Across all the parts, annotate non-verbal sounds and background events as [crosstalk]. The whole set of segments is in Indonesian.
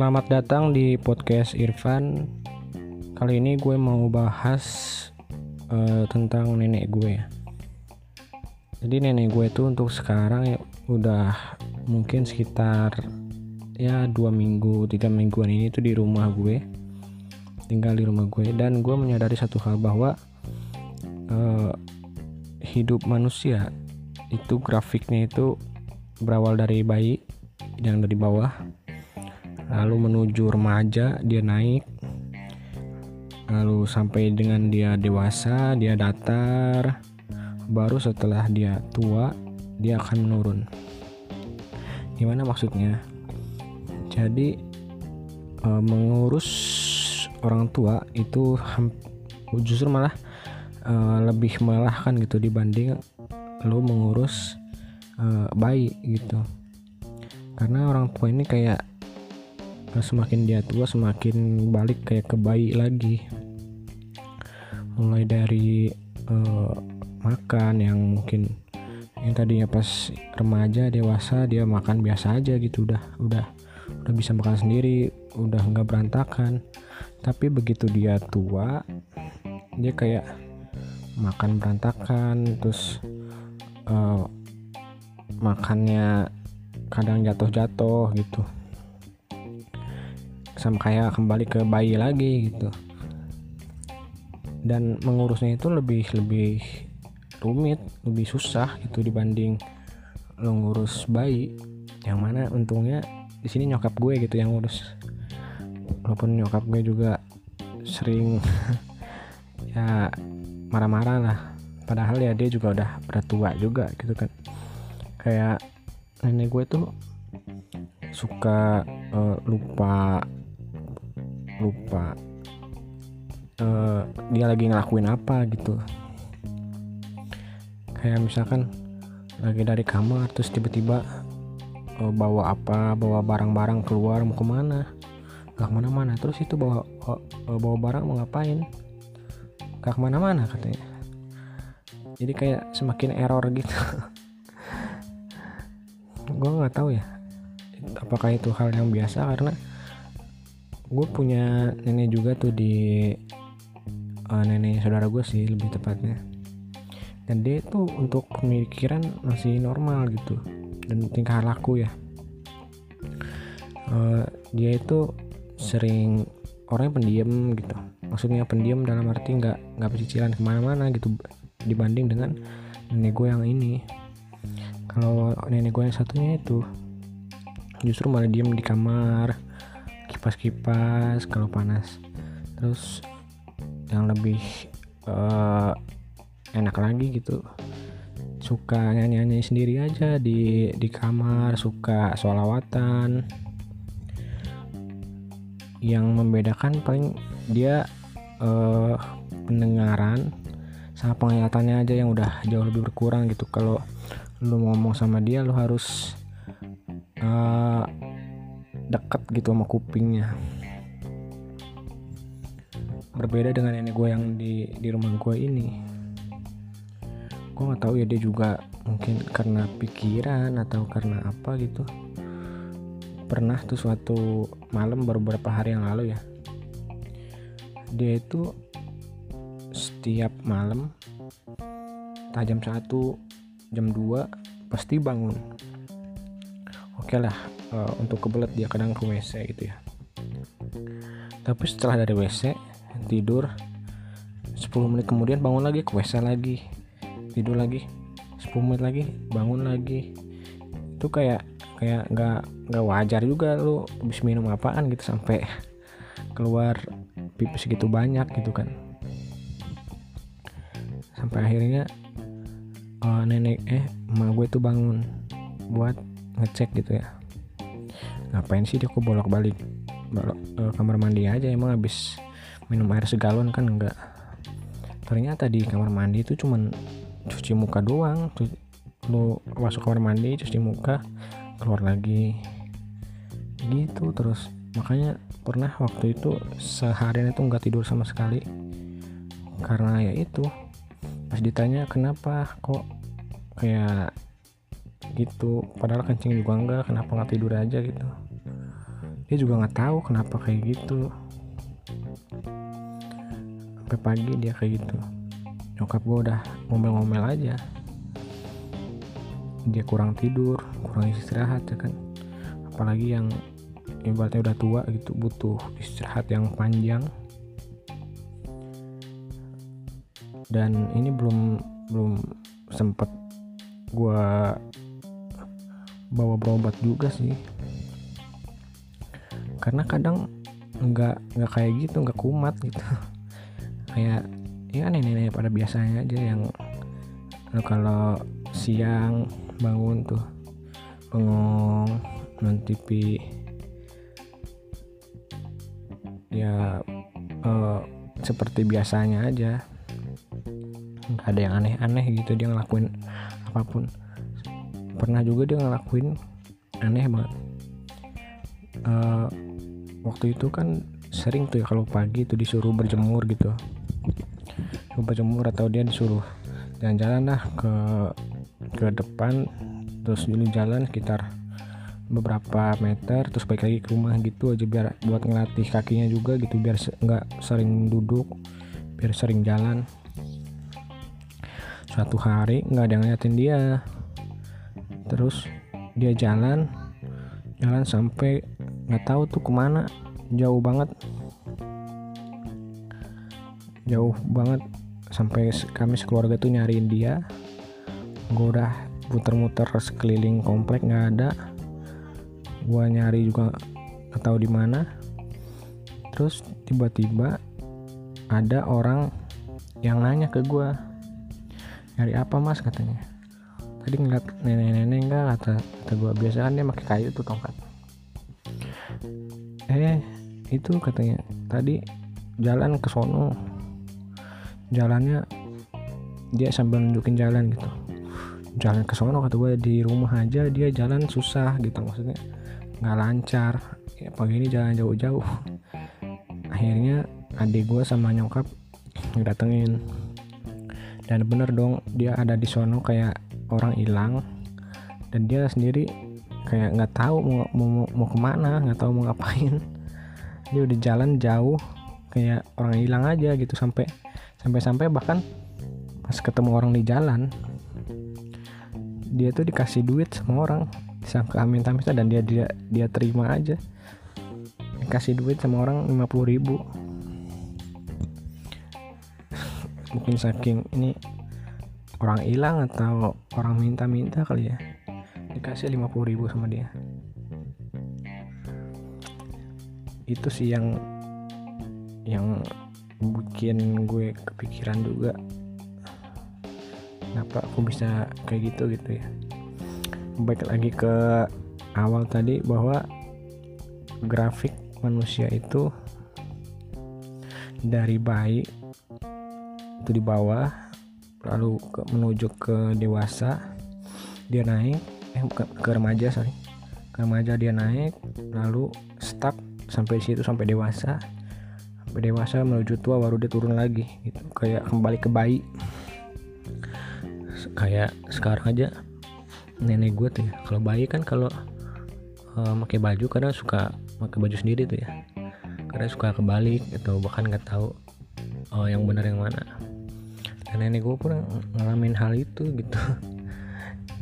Selamat datang di podcast Irfan. Kali ini gue mau bahas uh, tentang nenek gue. Jadi nenek gue itu untuk sekarang ya udah mungkin sekitar ya dua minggu tiga mingguan ini tuh di rumah gue tinggal di rumah gue dan gue menyadari satu hal bahwa uh, hidup manusia itu grafiknya itu berawal dari bayi yang dari bawah lalu menuju remaja dia naik. Lalu sampai dengan dia dewasa dia datar. Baru setelah dia tua dia akan menurun. Gimana maksudnya? Jadi e, mengurus orang tua itu justru malah e, lebih melelahkan gitu dibanding lo mengurus e, bayi gitu. Karena orang tua ini kayak semakin dia tua semakin balik kayak ke bayi lagi. Mulai dari uh, makan yang mungkin yang tadinya pas remaja dewasa dia makan biasa aja gitu udah udah udah bisa makan sendiri udah nggak berantakan. Tapi begitu dia tua dia kayak makan berantakan terus uh, makannya kadang jatuh-jatuh gitu sama kayak kembali ke bayi lagi gitu. Dan mengurusnya itu lebih lebih rumit lebih susah gitu dibanding lo ngurus bayi. Yang mana untungnya di sini nyokap gue gitu yang ngurus. Walaupun nyokap gue juga sering [laughs] ya marah-marah lah. Padahal ya dia juga udah udah tua juga gitu kan. Kayak nenek gue tuh suka uh, lupa lupa. Uh, dia lagi ngelakuin apa gitu. Kayak misalkan lagi dari kamar terus tiba-tiba uh, bawa apa bawa barang-barang keluar mau ke mana? Gak ke mana-mana. Terus itu bawa uh, bawa barang mau ngapain? Gak ke mana-mana katanya. Jadi kayak semakin error gitu. [laughs] Gue nggak tahu ya apakah itu hal yang biasa karena gue punya nenek juga tuh di uh, nenek saudara gue sih lebih tepatnya. Dan dia tuh untuk pemikiran masih normal gitu dan tingkah laku ya. Uh, dia itu sering orang pendiam gitu. Maksudnya pendiam dalam arti nggak nggak pecicilan ke mana-mana gitu dibanding dengan nenek gue yang ini. Kalau nenek gue yang satunya itu justru malah diem di kamar kipas-kipas kalau panas. Terus yang lebih uh, enak lagi gitu suka nyanyi-nyanyi sendiri aja di di kamar suka solawatan yang membedakan paling dia uh, pendengaran sama penglihatannya aja yang udah jauh lebih berkurang gitu. Kalau lu ngomong sama dia lu harus uh, deket gitu sama kupingnya. Berbeda dengan nenek gue yang di di rumah gue ini. Gue nggak tahu ya dia juga mungkin karena pikiran atau karena apa gitu. Pernah tuh suatu malam baru beberapa hari yang lalu ya. Dia itu setiap malam entah jam 1 jam 2 pasti bangun oke okay lah uh, untuk kebelet dia kadang ke WC gitu ya. Tapi setelah dari WC tidur 10 menit kemudian bangun lagi ke WC lagi. Tidur lagi 10 menit lagi bangun lagi. Itu kayak kayak nggak nggak wajar juga lu habis minum apaan gitu sampai keluar pipis segitu banyak gitu kan. Sampai akhirnya uh, nenek eh emak gue tuh bangun buat ngecek gitu ya. Ngapain sih dia kok bolak balik bolak uh, kamar mandi aja emang habis minum air segalon kan enggak. Ternyata di kamar mandi itu cuman cuci muka doang. Lu masuk kamar mandi cuci muka keluar lagi. Gitu terus. Makanya pernah waktu itu seharian itu nggak tidur sama sekali. Karena ya itu pas ditanya kenapa kok kayak gitu. Padahal kencing juga enggak kenapa nggak tidur aja gitu? Dia juga nggak tahu kenapa kayak gitu. Sampai pagi dia kayak gitu. Nyokap gue udah ngomel-ngomel aja. Dia kurang tidur kurang istirahat ya kan. Apalagi yang ibaratnya udah tua gitu butuh istirahat yang panjang. Dan ini belum belum sempet gue bawa berobat juga sih. Karena kadang nggak nggak kayak gitu nggak kumat gitu. [laughs] Kayak ya nenek-nenek pada biasanya aja yang kalau siang bangun tuh bengong non TV ya uh, seperti biasanya aja. Nggak ada yang aneh-aneh gitu dia ngelakuin apa pun pernah juga dia ngelakuin aneh banget. Uh, waktu itu kan sering tuh ya kalau pagi tuh disuruh berjemur gitu. Disuruh berjemur atau dia disuruh jalan-jalan lah ke ke depan terus dulu jalan sekitar beberapa meter terus balik lagi ke rumah gitu aja biar buat ngelatih kakinya juga gitu biar nggak sering duduk biar sering jalan. Suatu hari nggak ada yang ngeliatin dia terus dia jalan jalan sampai nggak tahu tuh ke mana. Jauh banget. Jauh banget. Sampai kami sekeluarga tuh nyariin dia. Gue udah muter-muter sekeliling komplek nggak ada. Gue nyari juga nggak tahu di mana. Terus tiba-tiba ada orang yang nanya ke gue nyari apa mas? katanya tadi ngeliat nenek-nenek enggak kata kata gue biasa kan dia pakai kayu tuh tongkat. Eh itu katanya. Tadi jalan ke sono. Jalannya dia sambil nunjukin jalan gitu. Jalan ke sono kata gue di rumah aja dia jalan susah gitu maksudnya. Nggak lancar. Ya pagi ini jalan jauh-jauh. [laughs] Akhirnya adik gue sama nyokap datengin dan bener dong dia ada di sono kayak orang hilang dan dia sendiri kayak nggak tahu mau, mau mau ke mana nggak tahu mau ngapain. [laughs] Dia udah jalan jauh kayak orang hilang aja gitu sampai sampai sampai bahkan pas ketemu orang di jalan dia tuh dikasih duit sama orang disangka amin tamisa dan dia dia dia terima aja. Dikasih duit sama orang 50 ribu. [laughs] Mungkin saking ini orang hilang atau orang minta-minta kali ya? Dikasih 50 ribu sama dia. Itu sih yang yang bikin gue kepikiran juga. Kenapa aku bisa kayak gitu gitu ya? Baik lagi ke awal tadi bahwa grafik manusia itu dari bayi itu di bawah lalu ke, menuju ke dewasa dia naik eh bukan ke remaja sorry. Ke remaja dia naik lalu stuck sampai situ sampai dewasa. Sampai dewasa menuju tua baru dia turun lagi gitu. Kayak kembali ke bayi. Kayak sekarang aja nenek gue tuh ya. Kalau bayi kan kalau uh, pakai baju kadang suka pakai baju sendiri tuh ya. Karena suka kebalik atau bahkan nggak tahu uh, yang benar yang mana dan nenek gue pun ngalamin hal itu gitu.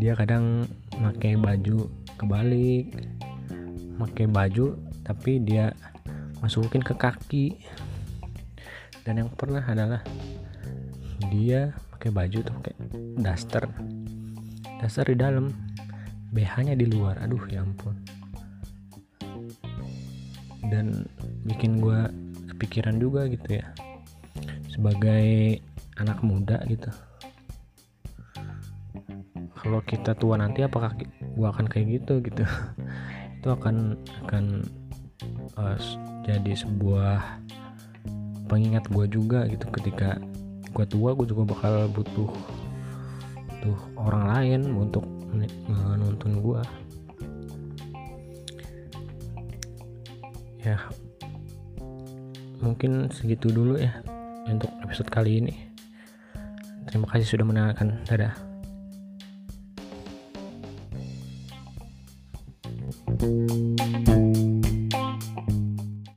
Dia kadang pakai baju kebalik pakai baju tapi dia masukin ke kaki. Dan yang pernah adalah dia pakai baju tuh pakai daster. Daster di dalam BH nya di luar. Aduh ya ampun. Dan bikin gue kepikiran juga gitu ya. Sebagai anak muda gitu. Kalau kita tua nanti apakah gue akan kayak gitu gitu. [laughs] Itu akan akan uh, jadi sebuah pengingat gue juga gitu. Ketika gue tua gue juga bakal butuh butuh orang lain untuk menuntun gue ya mungkin segitu dulu ya untuk episode kali ini terima kasih sudah mendengarkan. Dadah